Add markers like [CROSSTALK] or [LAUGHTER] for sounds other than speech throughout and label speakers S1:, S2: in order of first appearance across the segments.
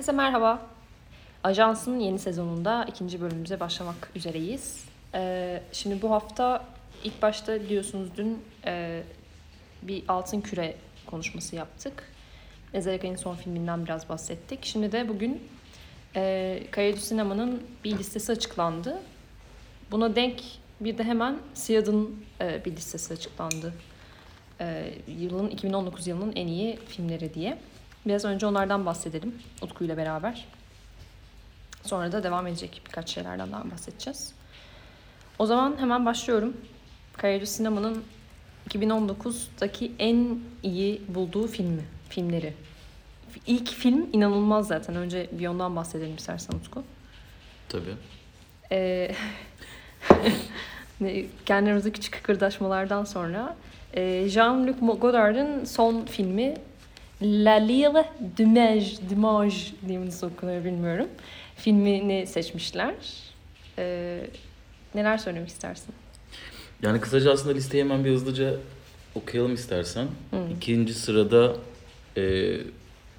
S1: Herkese merhaba. Ajans'ın yeni sezonunda ikinci bölümümüze başlamak üzereyiz. Ee, şimdi bu hafta ilk başta biliyorsunuz dün e, bir Altın Küre konuşması yaptık. Ezel Akay'ın son filminden biraz bahsettik. Şimdi de bugün e, Kayadu Sinema'nın bir listesi açıklandı. Buna denk bir de hemen Siyad'ın e, bir listesi açıklandı. E, yılın 2019 yılının en iyi filmleri diye. Biraz önce onlardan bahsedelim Utku ile beraber. Sonra da devam edecek birkaç şeylerden daha bahsedeceğiz. O zaman hemen başlıyorum. Kayacı Sinema'nın 2019'daki en iyi bulduğu filmi, filmleri. İlk film inanılmaz zaten. Önce bir ondan bahsedelim istersen Utku.
S2: Tabii.
S1: Ee, [LAUGHS] kendi aramızda küçük kıkırdaşmalardan sonra e, Jean-Luc Godard'ın son filmi La Lyre du Mage, du Mage diye nasıl okunuyor bilmiyorum. Filmini seçmişler. Ee, neler söylemek istersin?
S2: Yani kısaca aslında listeyi hemen bir hızlıca okuyalım istersen.
S1: Hı.
S2: İkinci sırada e,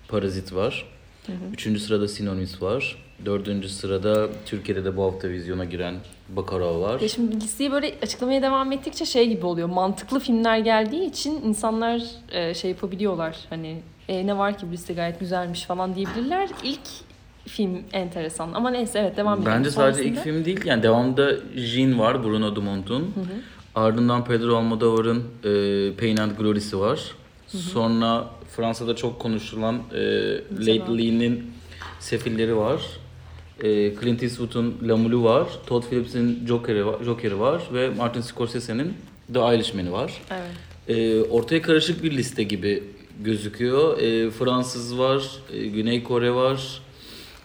S2: Parazit var.
S1: Hı hı.
S2: Üçüncü sırada Synonyms var. Dördüncü sırada Türkiye'de de bu hafta vizyona giren Bakarov var.
S1: Ya şimdi listeyi böyle açıklamaya devam ettikçe şey gibi oluyor. Mantıklı filmler geldiği için insanlar e, şey yapabiliyorlar. Hani e, ne var ki bu liste gayet güzelmiş falan diyebilirler. İlk film enteresan. Ama neyse evet devam edelim.
S2: Bence sadece ilk
S1: Sonrasında-
S2: film değil. Yani devamında Jean var, Bruno Dumont'un.
S1: Hı hı.
S2: Ardından Pedro Almodovar'ın e, Pain and Glory'si var. Sonra Fransa'da çok konuşulan e, Lately'nin Sefilleri var. E, Clint Eastwood'un Lamulu var. Todd Phillips'in Joker'i var, Joker'i var ve Martin Scorsese'nin The Irishman'i var.
S1: Evet.
S2: E, ortaya karışık bir liste gibi gözüküyor. E, Fransız var, e, Güney Kore var,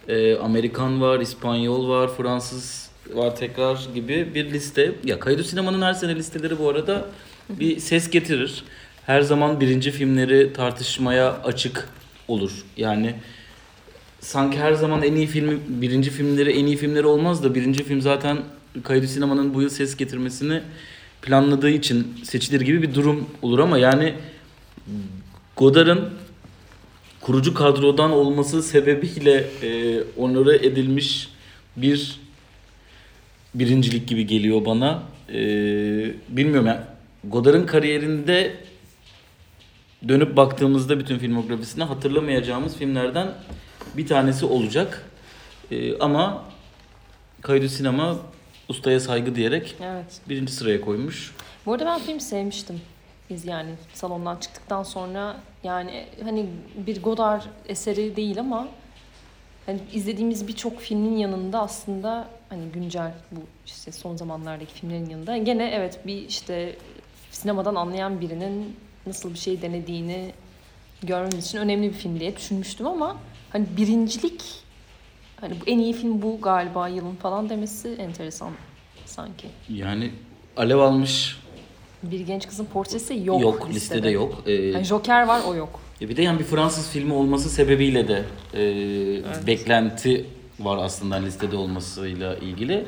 S2: e, Amerikan var, İspanyol var, Fransız var tekrar gibi bir liste. Ya Kaydu Sinema'nın her sene listeleri bu arada bir ses getirir. Her zaman birinci filmleri tartışmaya açık olur. Yani sanki her zaman en iyi filmi, birinci filmleri en iyi filmleri olmaz da birinci film zaten Kaydu Sinema'nın bu yıl ses getirmesini planladığı için seçilir gibi bir durum olur ama yani Godard'ın kurucu kadrodan olması sebebiyle e, onore edilmiş bir birincilik gibi geliyor bana. E, bilmiyorum yani Godard'ın kariyerinde dönüp baktığımızda bütün filmografisine hatırlamayacağımız filmlerden bir tanesi olacak. E, ama Kaydı Sinema ustaya saygı diyerek
S1: Evet.
S2: birinci sıraya koymuş.
S1: Bu arada ben filmi sevmiştim. Biz yani salondan çıktıktan sonra yani hani bir Godard eseri değil ama hani izlediğimiz birçok filmin yanında aslında hani güncel bu işte son zamanlardaki filmlerin yanında gene evet bir işte sinemadan anlayan birinin nasıl bir şey denediğini görmemiz için önemli bir film diye düşünmüştüm ama hani birincilik hani bu en iyi film bu galiba yılın falan demesi enteresan sanki.
S2: Yani alev almış
S1: Bir genç kızın portresi yok,
S2: yok, listede, yok. Ee,
S1: Yani Joker var o yok.
S2: Ya bir de yani bir Fransız filmi olması sebebiyle de e, beklenti var aslında listede olmasıyla ilgili.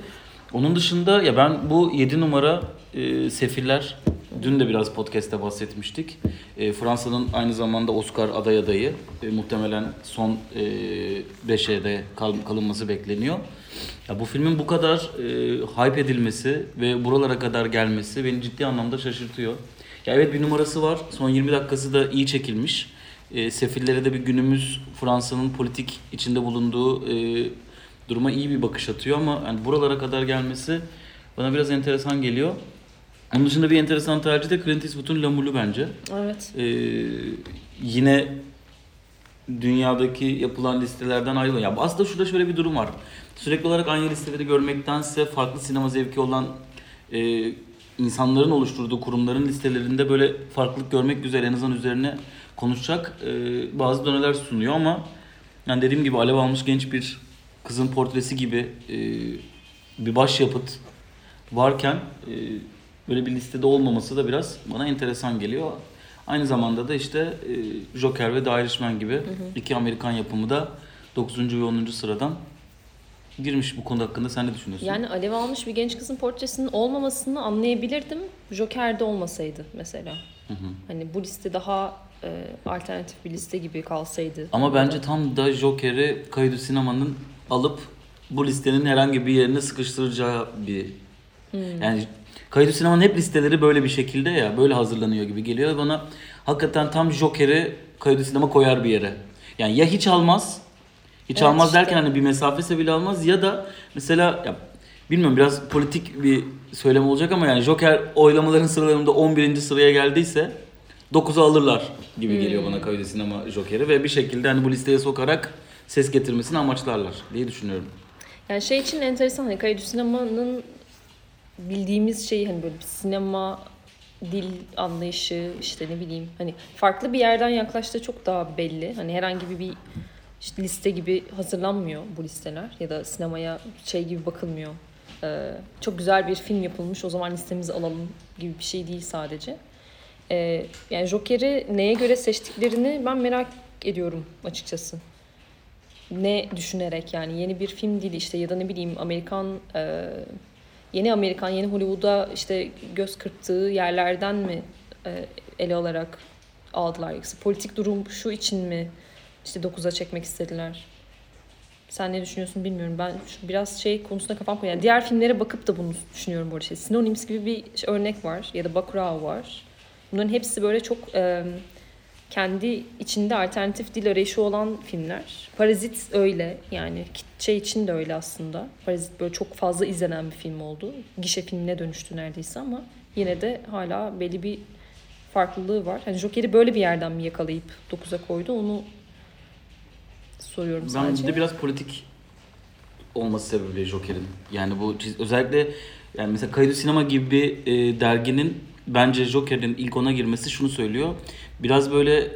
S2: Onun dışında ya ben bu 7 numara e, Sefiller dün de biraz podcast'te bahsetmiştik. E, Fransa'nın aynı zamanda Oscar aday adayı. E, muhtemelen son e, 5'e de kal, kalınması bekleniyor. Ya bu filmin bu kadar e, hype edilmesi ve buralara kadar gelmesi beni ciddi anlamda şaşırtıyor. Ya evet bir numarası var. Son 20 dakikası da iyi çekilmiş. E, Sefillere de bir günümüz Fransa'nın politik içinde bulunduğu e, duruma iyi bir bakış atıyor ama yani buralara kadar gelmesi bana biraz enteresan geliyor. Onun dışında bir enteresan tercih de Clint Eastwood'un Lamulu bence.
S1: Evet.
S2: E, yine dünyadaki yapılan listelerden ayrılıyor. Ya aslında şurada şöyle bir durum var. Sürekli olarak aynı listeleri görmektense farklı sinema zevki olan e, insanların oluşturduğu kurumların listelerinde böyle farklılık görmek güzel en azından üzerine konuşacak e, bazı döneler sunuyor ama yani dediğim gibi alev almış genç bir kızın portresi gibi e, bir başyapıt varken e, böyle bir listede olmaması da biraz bana enteresan geliyor. Aynı zamanda da işte e, Joker ve The Irishman gibi iki Amerikan yapımı da 9. ve 10. sıradan girmiş bu konu hakkında sen ne düşünüyorsun?
S1: Yani alev almış bir genç kızın portresinin olmamasını anlayabilirdim. Joker'de olmasaydı mesela. Hani bu liste daha e, alternatif bir liste gibi kalsaydı.
S2: Ama bence tam da Joker'i Kaydu Sinema'nın alıp bu listenin herhangi bir yerine sıkıştıracağı bir yani Kaydu Sinema'nın hep listeleri böyle bir şekilde ya böyle hazırlanıyor gibi geliyor bana hakikaten tam Joker'i Kaydu Sinema koyar bir yere. Yani ya hiç almaz hiç
S1: Evet
S2: almaz
S1: işte.
S2: derken hani bir mesafesi bile almaz ya da mesela ya bilmiyorum biraz politik bir söylem olacak ama yani Joker oylamaların sıralarında 11. sıraya geldiyse 9'u alırlar gibi geliyor bana Kaydı Sinema Joker'i ve bir şekilde hani bu listeye sokarak ses getirmesini amaçlarlar diye düşünüyorum.
S1: Yani şey için enteresan hani Kayyadu Sinema'nın bildiğimiz şeyi hani böyle bir sinema dil anlayışı işte ne bileyim hani farklı bir yerden yaklaştığı çok daha belli. Hani herhangi bir, bir işte liste gibi hazırlanmıyor bu listeler ya da sinemaya şey gibi bakılmıyor. Ee, çok güzel bir film yapılmış o zaman listemizi alalım gibi bir şey değil sadece. Ee, yani Joker'i neye göre seçtiklerini ben merak ediyorum açıkçası ne düşünerek yani yeni bir film değil işte ya da ne bileyim Amerikan e, yeni Amerikan yeni Hollywood'a işte göz kırptığı yerlerden mi e, ele alarak aldılar yoksa politik durum şu için mi işte 9'a çekmek istediler. Sen ne düşünüyorsun bilmiyorum. Ben biraz şey konusunda kafam koyuyor. Yani diğer filmlere bakıp da bunu düşünüyorum bu arada. Şey, Synonyms gibi bir şey- örnek var ya da Bacurau var. Bunların hepsi böyle çok e, kendi içinde alternatif dil arayışı olan filmler. Parazit öyle yani şey için de öyle aslında. Parazit böyle çok fazla izlenen bir film oldu. Gişe filmine dönüştü neredeyse ama yine de hala belli bir farklılığı var. Hani Joker'i böyle bir yerden mi yakalayıp 9'a koydu onu soruyorum
S2: Ben
S1: sadece.
S2: bir de biraz politik olması sebebiyle Joker'in. Yani bu özellikle yani mesela Kaydı Sinema gibi bir e, derginin bence Joker'in ilk ona girmesi şunu söylüyor. Biraz böyle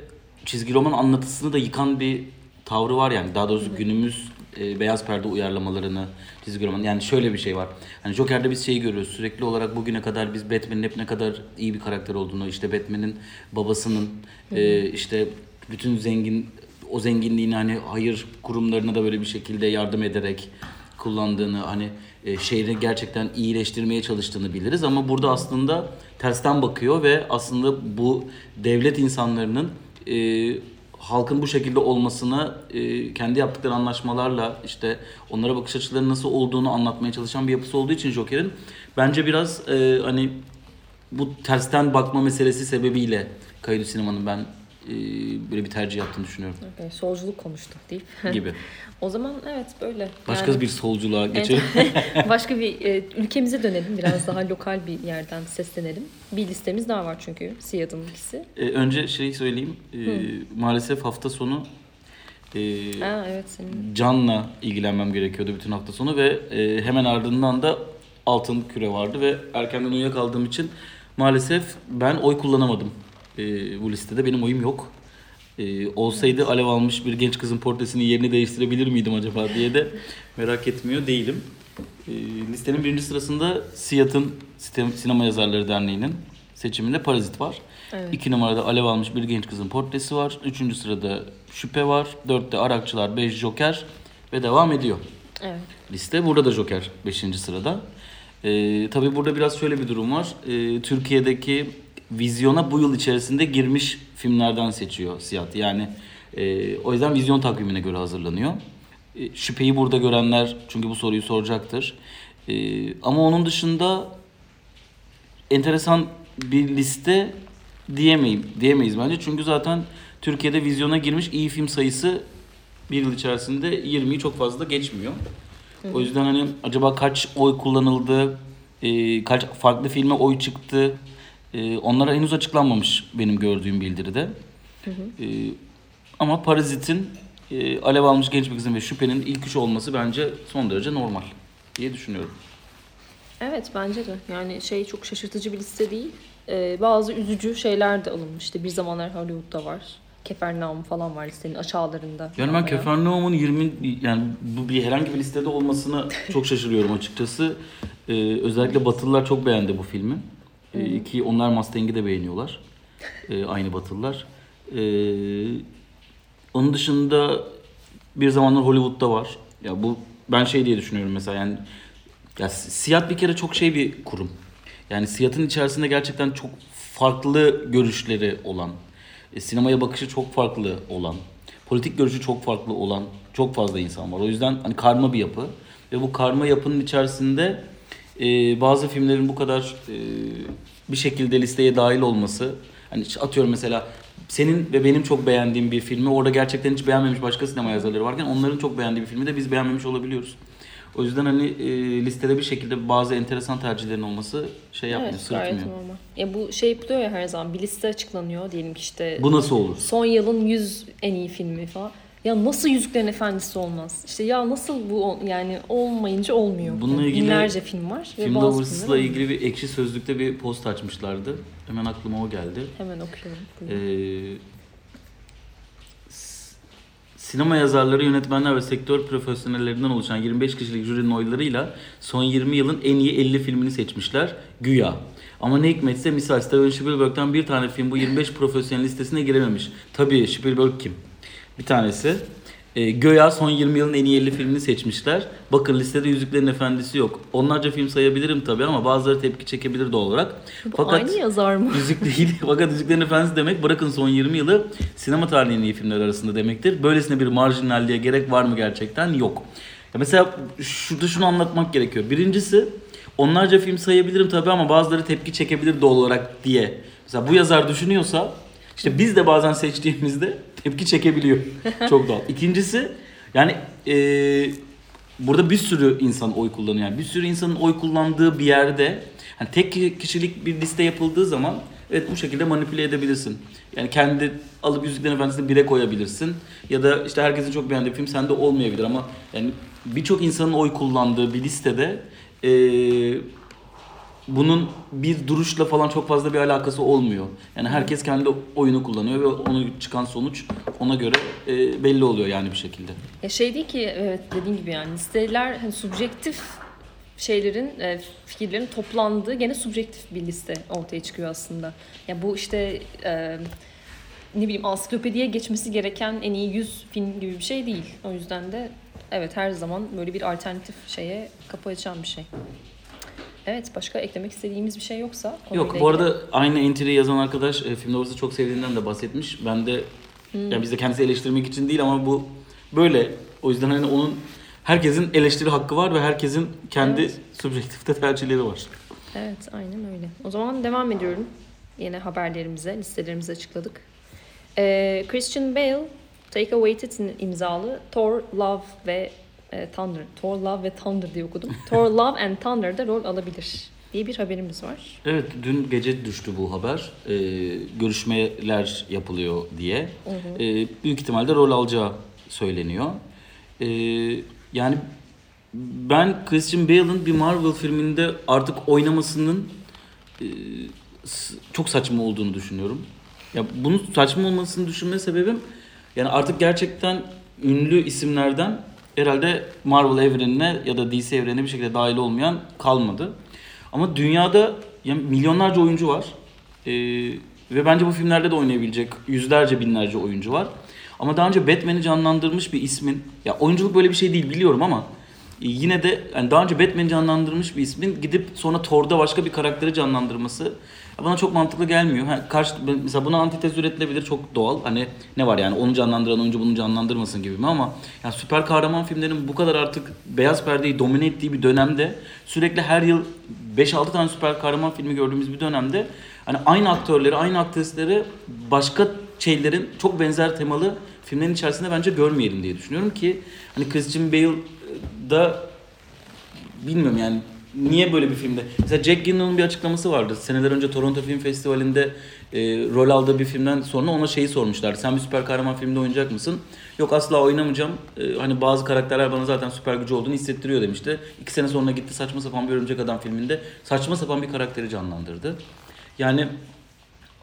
S2: çizgi roman anlatısını da yıkan bir tavrı var yani. Daha doğrusu günümüz e, beyaz perde uyarlamalarını çizgi roman. Yani şöyle bir şey var. Hani Joker'de biz şeyi görüyoruz. Sürekli olarak bugüne kadar biz Batman'in hep ne kadar iyi bir karakter olduğunu, işte Batman'in babasının e, işte bütün zengin o zenginliğini hani hayır kurumlarına da böyle bir şekilde yardım ederek kullandığını hani e, şehri gerçekten iyileştirmeye çalıştığını biliriz. Ama burada aslında tersten bakıyor ve aslında bu devlet insanlarının e, halkın bu şekilde olmasına e, kendi yaptıkları anlaşmalarla işte onlara bakış açıları nasıl olduğunu anlatmaya çalışan bir yapısı olduğu için Joker'in bence biraz e, hani bu tersten bakma meselesi sebebiyle Kaydı Sinema'nın ben böyle bir tercih yaptığını düşünüyorum
S1: Okay, solculuk konuştuk deyip.
S2: gibi. [LAUGHS]
S1: o zaman evet böyle.
S2: Başka
S1: Yani-
S2: bir solculuğa geçelim. [LAUGHS]
S1: Başka bir e, ülkemize dönelim. Biraz daha lokal bir yerden seslenelim. Bir listemiz daha var çünkü Siyad'ın ikisi.
S2: E, önce şey söyleyeyim. E, maalesef hafta sonu e,
S1: Ha evet senin.
S2: Can'la ilgilenmem gerekiyordu bütün hafta sonu ve e, hemen ardından da altın küre vardı ve erkenden uyuyakaldığım için maalesef ben oy kullanamadım e, bu listede. Benim oyum yok. E, olsaydı alev almış bir genç kızın portresinin yerini değiştirebilir miydim acaba diye de merak etmiyor değilim. E, listenin birinci sırasında Siyat'ın Sinema Yazarları Derneği'nin seçiminde Parazit var.
S1: Evet.
S2: İki numarada alev almış bir genç kızın portresi var. Üçüncü sırada Şüphe var. Dörtte Arakçılar, beş Joker ve devam ediyor
S1: Evet.
S2: liste. Burada da Joker 5. sırada. Ee, tabii burada biraz şöyle bir durum var. Ee, Türkiye'deki vizyona bu yıl içerisinde girmiş filmlerden seçiyor Siyat. Yani e, o yüzden vizyon takvimine göre hazırlanıyor. E, şüpheyi burada görenler çünkü bu soruyu soracaktır. E, ama onun dışında enteresan bir liste diyemeyim, diyemeyiz bence. Çünkü zaten Türkiye'de vizyona girmiş iyi film sayısı bir yıl içerisinde 20'yi çok fazla geçmiyor. O yüzden hani acaba kaç oy kullanıldı, e, kaç farklı filme oy çıktı, e, onlara henüz açıklanmamış benim gördüğüm bildiride. E, ama Parazit'in e, alev almış genç bir kızın ve şüphenin ilk üç olması bence son derece normal diye düşünüyorum.
S1: Evet bence de. Yani şey çok şaşırtıcı bir liste değil. Ee, bazı üzücü şeyler de alınmış. İşte bir zamanlar Hollywood'da var. Kefernaum falan var listenin aşağılarında.
S2: Yani ben
S1: ya.
S2: Kefernaum'un 20 yani bu bir herhangi bir listede olmasına [LAUGHS] çok şaşırıyorum açıkçası. Ee, özellikle Batılılar çok beğendi bu filmi. Ee, ki onlar Mustang'i de beğeniyorlar. Ee, aynı Batılılar. Ee, onun dışında bir zamanlar Hollywood'da var. Ya bu ben şey diye düşünüyorum mesela yani ya Siyat bir kere çok şey bir kurum. Yani Siyat'ın içerisinde gerçekten çok farklı görüşleri olan, e, sinemaya bakışı çok farklı olan, politik görüşü çok farklı olan çok fazla insan var. O yüzden hani karma bir yapı ve bu karma yapının içerisinde e, bazı filmlerin bu kadar e, bir şekilde listeye dahil olması hani atıyorum mesela senin ve benim çok beğendiğim bir filmi orada gerçekten hiç beğenmemiş başka sinema yazarları varken onların çok beğendiği bir filmi de biz beğenmemiş olabiliyoruz. O yüzden hani e, listede bir şekilde bazı enteresan tercihlerin olması şey yapmıyor,
S1: Evet
S2: sırıtmıyor.
S1: normal. Ya bu şey yapılıyor ya her zaman bir liste açıklanıyor diyelim ki işte
S2: Bu nasıl olur?
S1: son yılın 100 en iyi filmi falan. Ya nasıl Yüzüklerin Efendisi olmaz? İşte ya nasıl bu ol- yani olmayınca olmuyor.
S2: Bununla
S1: Yani
S2: ilgili
S1: Binlerce film var.
S2: Film Lovers'la ilgili bir ekşi sözlükte bir post açmışlardı. Hemen aklıma o geldi.
S1: Hemen okuyorum.
S2: Ee,
S1: Buyurun.
S2: sinema yazarları, yönetmenler ve sektör profesyonellerinden oluşan 25 kişilik jürinin oylarıyla son 20 yılın en iyi 50 filmini seçmişler. Güya. Ama ne hikmetse misal Steven Spielberg'den bir tane film bu 25 profesyonel listesine girememiş. Tabii Spielberg kim? Bir tanesi. E, Göya son 20 yılın en iyi 50 filmini seçmişler. Bakın listede Yüzüklerin Efendisi yok. Onlarca film sayabilirim tabii ama bazıları tepki çekebilir doğal olarak.
S1: Bu aynı yazar mı?
S2: Yüzük değil. [LAUGHS] Fakat Yüzüklerin Efendisi demek bırakın son 20 yılı sinema tarihinin iyi filmler arasında demektir. Böylesine bir marjinalliğe gerek var mı gerçekten? Yok. Ya mesela şurada şunu anlatmak gerekiyor. Birincisi onlarca film sayabilirim tabii ama bazıları tepki çekebilir doğal olarak diye. Mesela bu yazar düşünüyorsa işte biz de bazen seçtiğimizde tepki çekebiliyor. [LAUGHS] Çok doğal. İkincisi yani eee burada bir sürü insan oy kullanıyor. Yani bir sürü insanın oy kullandığı bir yerde hani tek kişilik bir liste yapıldığı zaman evet bu şekilde manipüle edebilirsin. Yani kendi alıp Yüzüklerin Efendisi'ni bire koyabilirsin. Ya da işte herkesin çok beğendiği film sende olmayabilir ama yani birçok insanın oy kullandığı bir listede eee bunun bir duruşla falan çok fazla bir alakası olmuyor. Yani herkes kendi oyunu kullanıyor ve onu çıkan sonuç ona göre e, belli oluyor yani bir şekilde.
S1: Ya şey değil ki evet dediğin gibi yani listeler hani subjektif şeylerin e, fikirlerin toplandığı gene subjektif bir liste ortaya çıkıyor aslında. Ya bu işte e, ne bileyim ansiklopediye geçmesi gereken en iyi 100 film gibi bir şey değil. O yüzden de evet her zaman böyle bir alternatif şeye kapı açan bir şey. Evet başka eklemek istediğimiz bir şey yoksa
S2: Yok bu arada aynı entry'yi yazan arkadaş e, filmde olursa çok sevdiğinden de bahsetmiş. Ben de yani biz de kendisi eleştirmek için değil ama bu böyle. O yüzden hani onun herkesin eleştiri hakkı var ve herkesin kendi
S1: Evet.
S2: subjektifte tercihleri var.
S1: Evet aynen öyle. O zaman devam ediyorum. Yine haberlerimize, listelerimizi açıkladık. Ee, Christian Bale, Take A Waited'in imzalı Thor, Love ve e, Thunder. Thor, Love ve Thunder diye okudum. [LAUGHS] Thor, Love and Thunder'da rol alabilir diye bir haberimiz var.
S2: Evet dün gece düştü bu haber. E, görüşmeler yapılıyor diye. E, büyük ihtimalle rol alacağı söyleniyor. E, yani ben Christian Bale'ın bir Marvel filminde artık oynamasının e, çok saçma olduğunu düşünüyorum. Ya bunun saçma olmasını düşünme sebebim yani artık gerçekten ünlü isimlerden herhalde Marvel evrenine ya da DC evrenine bir şekilde dahil olmayan kalmadı. Ama dünyada yani milyonlarca oyuncu var. Ee, ve bence bu filmlerde de oynayabilecek yüzlerce binlerce oyuncu var. Ama daha önce Batman'i canlandırmış bir ismin, ya oyunculuk böyle bir şey değil biliyorum ama yine de yani daha önce Batman'i canlandırmış bir ismin gidip sonra Thor'da başka bir karakteri canlandırması bana çok mantıklı gelmiyor. Ha, karşı, mesela buna antitez üretilebilir çok doğal. Hani ne var yani onu canlandıran oyuncu bunu canlandırmasın gibi mi ama yani süper kahraman filmlerin bu kadar artık beyaz perdeyi domine ettiği bir dönemde sürekli her yıl 5-6 tane süper kahraman filmi gördüğümüz bir dönemde hani aynı aktörleri, aynı aktrisleri başka şeylerin çok benzer temalı filmlerin içerisinde bence görmeyelim diye düşünüyorum ki hani Christian Bale da bilmiyorum yani niye böyle bir filmde? Mesela Jack Gyllenhaal'ın bir açıklaması vardı. Seneler önce Toronto Film Festivali'nde e, rol aldığı bir filmden sonra ona şeyi sormuşlar. Sen bir süper kahraman filmde oynayacak mısın? Yok asla oynamayacağım. E, hani bazı karakterler bana zaten süper gücü olduğunu hissettiriyor demişti. İki sene sonra gitti saçma sapan bir Örümcek Adam filminde saçma sapan bir karakteri canlandırdı. Yani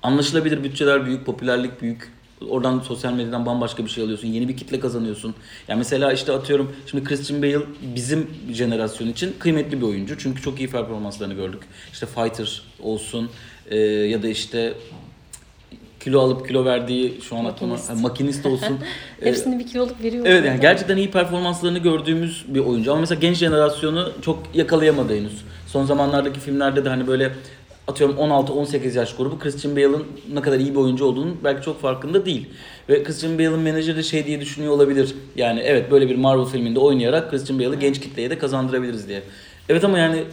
S2: anlaşılabilir bütçeler büyük, popülerlik büyük. Oradan sosyal medyadan bambaşka bir şey alıyorsun. Yeni bir kitle kazanıyorsun. Yani mesela işte atıyorum şimdi Christian Bale bizim jenerasyon için kıymetli bir oyuncu. Çünkü çok iyi performanslarını gördük. İşte Fighter olsun e, ya da işte kilo alıp kilo verdiği şu an aklıma
S1: Makinist.
S2: Ha, makinist olsun. [LAUGHS]
S1: Hepsini bir kiloluk veriyor.
S2: Evet yani gerçekten iyi performanslarını gördüğümüz bir oyuncu ama mesela genç jenerasyonu çok yakalayamadı henüz. Son zamanlardaki filmlerde de hani böyle atıyorum 16-18 yaş grubu Christian Bale'ın ne kadar iyi bir oyuncu olduğunu belki çok farkında değil. Ve Christian Bale'ın menajeri de şey diye düşünüyor olabilir. Yani evet böyle bir Marvel filminde oynayarak Christian Bale'ı genç kitleye de kazandırabiliriz diye. Evet ama yani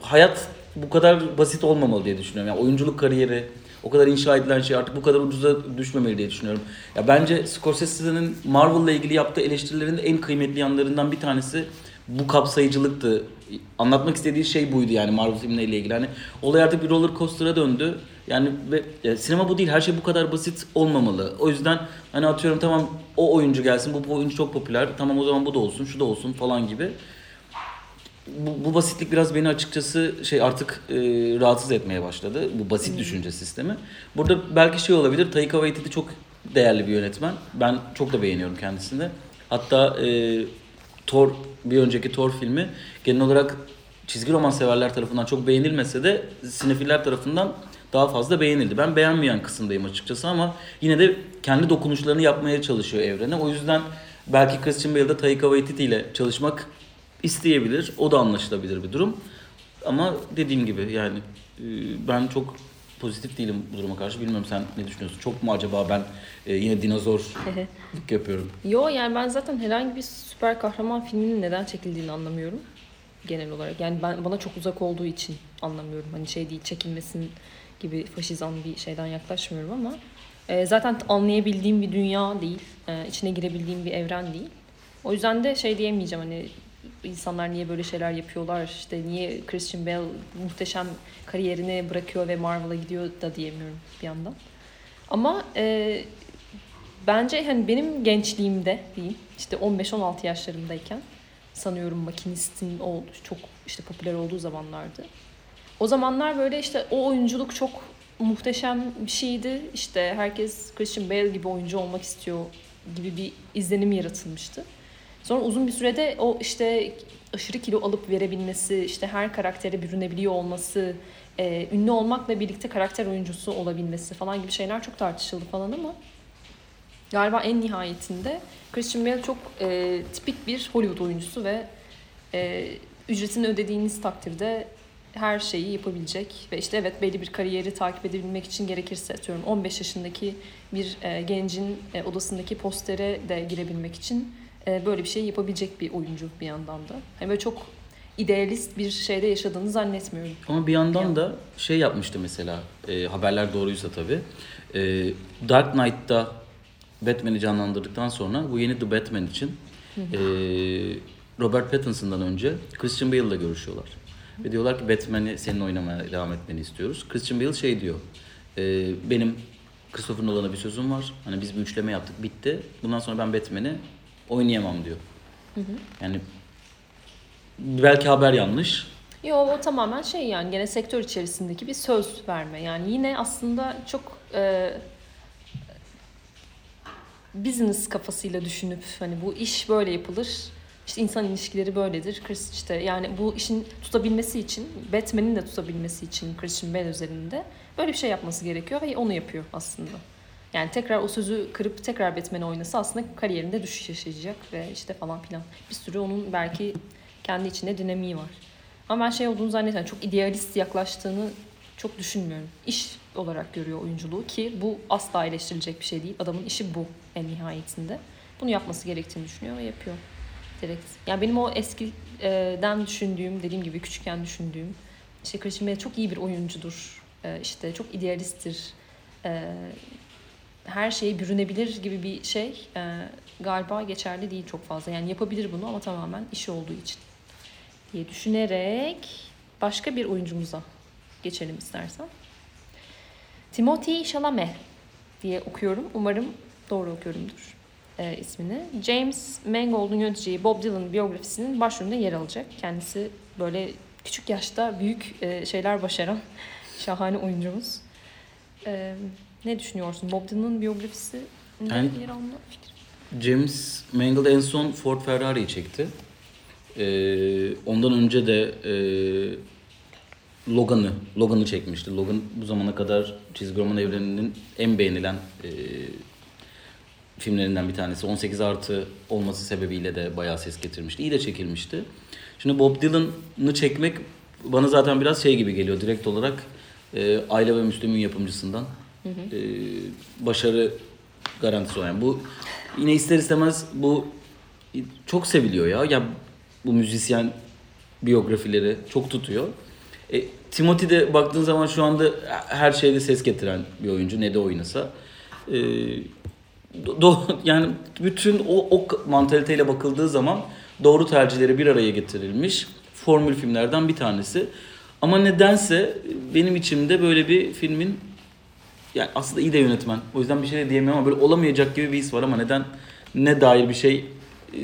S2: hayat bu kadar basit olmamalı diye düşünüyorum. Yani oyunculuk kariyeri, o kadar inşa edilen şey artık bu kadar ucuza düşmemeli diye düşünüyorum. Ya bence Scorsese'nin Marvel'la ilgili yaptığı eleştirilerin en kıymetli yanlarından bir tanesi bu kapsayıcılıktı. Anlatmak istediği şey buydu yani Marvel filmleriyle ilgili. Hani olay artık bir roller coaster'a döndü. Yani ve ya, sinema bu değil. Her şey bu kadar basit olmamalı. O yüzden hani atıyorum tamam o oyuncu gelsin. Bu, bu oyuncu çok popüler. Tamam o zaman bu da olsun, şu da olsun falan gibi. Bu, bu basitlik biraz beni açıkçası şey artık e, rahatsız etmeye başladı. Bu basit hmm. düşünce sistemi. Burada belki şey olabilir. Taika Waititi çok değerli bir yönetmen. Ben çok da beğeniyorum kendisini. Hatta e, Thor bir önceki Thor filmi genel olarak çizgi roman severler tarafından çok beğenilmese de sinefiller tarafından daha fazla beğenildi. Ben beğenmeyen kısımdayım açıkçası ama yine de kendi dokunuşlarını yapmaya çalışıyor evrene. O yüzden belki Christian Bale'da Taika Waititi ile çalışmak isteyebilir. O da anlaşılabilir bir durum. Ama dediğim gibi yani e, ben çok pozitif değilim bu duruma karşı. Bilmiyorum sen ne düşünüyorsun? Çok mu acaba ben e, yine dinozor [LAUGHS] yapıyorum?
S1: Yo yani ben zaten herhangi bir süper kahraman filminin neden çekildiğini anlamıyorum genel olarak. Yani ben bana çok uzak olduğu için anlamıyorum. Hani şey değil çekilmesin gibi faşizan bir şeyden yaklaşmıyorum ama e, zaten anlayabildiğim bir dünya değil. E, içine girebildiğim bir evren değil. O yüzden de şey diyemeyeceğim hani insanlar niye böyle şeyler yapıyorlar işte niye Christian Bale muhteşem kariyerini bırakıyor ve Marvel'a gidiyor da diyemiyorum bir yandan. Ama e, bence hani benim gençliğimde diyeyim işte 15-16 yaşlarımdayken sanıyorum makinistin o çok işte popüler olduğu zamanlardı. O zamanlar böyle işte o oyunculuk çok muhteşem bir şeydi. İşte herkes Christian Bale gibi oyuncu olmak istiyor gibi bir izlenim yaratılmıştı. Sonra uzun bir sürede o işte aşırı kilo alıp verebilmesi, işte her karaktere bürünebiliyor olması, e, ünlü olmakla birlikte karakter oyuncusu olabilmesi falan gibi şeyler çok tartışıldı falan ama galiba en nihayetinde Christian Bale çok e, tipik bir Hollywood oyuncusu ve e, ücretini ödediğiniz takdirde her şeyi yapabilecek ve işte evet belli bir kariyeri takip edebilmek için gerekirse atıyorum 15 yaşındaki bir e, gencin e, odasındaki postere de girebilmek için böyle bir şey yapabilecek bir oyuncu bir yandan da. Yani böyle çok idealist bir şeyde yaşadığını zannetmiyorum.
S2: Ama bir yandan da şey yapmıştı mesela e, haberler doğruysa tabii. E, Dark Knight'ta Batman'i canlandırdıktan sonra bu yeni The Batman için e, Robert Pattinson'dan önce Christian Bale'la görüşüyorlar. Ve diyorlar ki Batman'i senin oynamaya devam etmeni istiyoruz. Christian Bale şey diyor. E, benim Christopher Nolan'a bir sözüm var. Hani biz bir üçleme yaptık bitti. Bundan sonra ben Batman'i oynayamam diyor. Hı hı. Yani belki haber yanlış.
S1: Yok o tamamen şey yani gene sektör içerisindeki bir söz verme. Yani yine aslında çok e, business kafasıyla düşünüp hani bu iş böyle yapılır. İşte insan ilişkileri böyledir. Chris işte yani bu işin tutabilmesi için, Batman'in de tutabilmesi için Christian Bale üzerinde böyle bir şey yapması gerekiyor ve onu yapıyor aslında. Yani tekrar o sözü kırıp tekrar Batman oynasa aslında kariyerinde düşüş yaşayacak ve işte falan filan. Bir sürü onun belki kendi içinde dinamiği var. Ama ben şey olduğunu zannetmiyorum. Çok idealist yaklaştığını çok düşünmüyorum. İş olarak görüyor oyunculuğu ki bu asla eleştirilecek bir şey değil. Adamın işi bu en nihayetinde. Bunu yapması gerektiğini düşünüyor ve yapıyor. Direkt. Yani benim o eskiden düşündüğüm, dediğim gibi küçükken düşündüğüm işte Christian Bale çok iyi bir oyuncudur. E, işte çok idealisttir. Her şeye bürünebilir gibi bir şey e, galiba geçerli değil çok fazla. Yani yapabilir bunu ama tamamen işi olduğu için diye düşünerek başka bir oyuncumuza geçelim istersen. Timothy Chalamet diye okuyorum. Umarım doğru okuyorumdur e, ismini. James Mangold'un yöneteceği Bob Dylan biyografisinin başrolünde yer alacak. Kendisi böyle küçük yaşta büyük e, şeyler başaran [LAUGHS] şahane oyuncumuz. E, ne düşünüyorsun? Bob Dylan'ın biyografisi yani, yer alma fikri?
S2: James Mangold en son Ford Ferrari'yi çekti. Ee, ondan önce de e, Logan'ı Logan'ı çekmişti. Logan bu zamana kadar çizgi roman evreninin en beğenilen e, filmlerinden bir tanesi. 18 artı olması sebebiyle de bayağı ses getirmişti. İyi de çekilmişti. Şimdi Bob Dylan'ı çekmek bana zaten biraz şey gibi geliyor direkt olarak e, Ayla ve Müslüm'ün yapımcısından e, başarı garantisi olan. Bu yine ister istemez bu çok seviliyor ya. Ya bu müzisyen biyografileri çok tutuyor. E, Timothy de baktığın zaman şu anda her şeyde ses getiren bir oyuncu ne de oynasa. E, do, yani bütün o, o mantaliteyle bakıldığı zaman doğru tercihleri bir araya getirilmiş formül filmlerden bir tanesi. Ama nedense benim içimde böyle bir filmin yani aslında iyi de yönetmen. O yüzden bir şey de diyemem ama böyle olamayacak gibi bir his var ama neden ne dair bir şey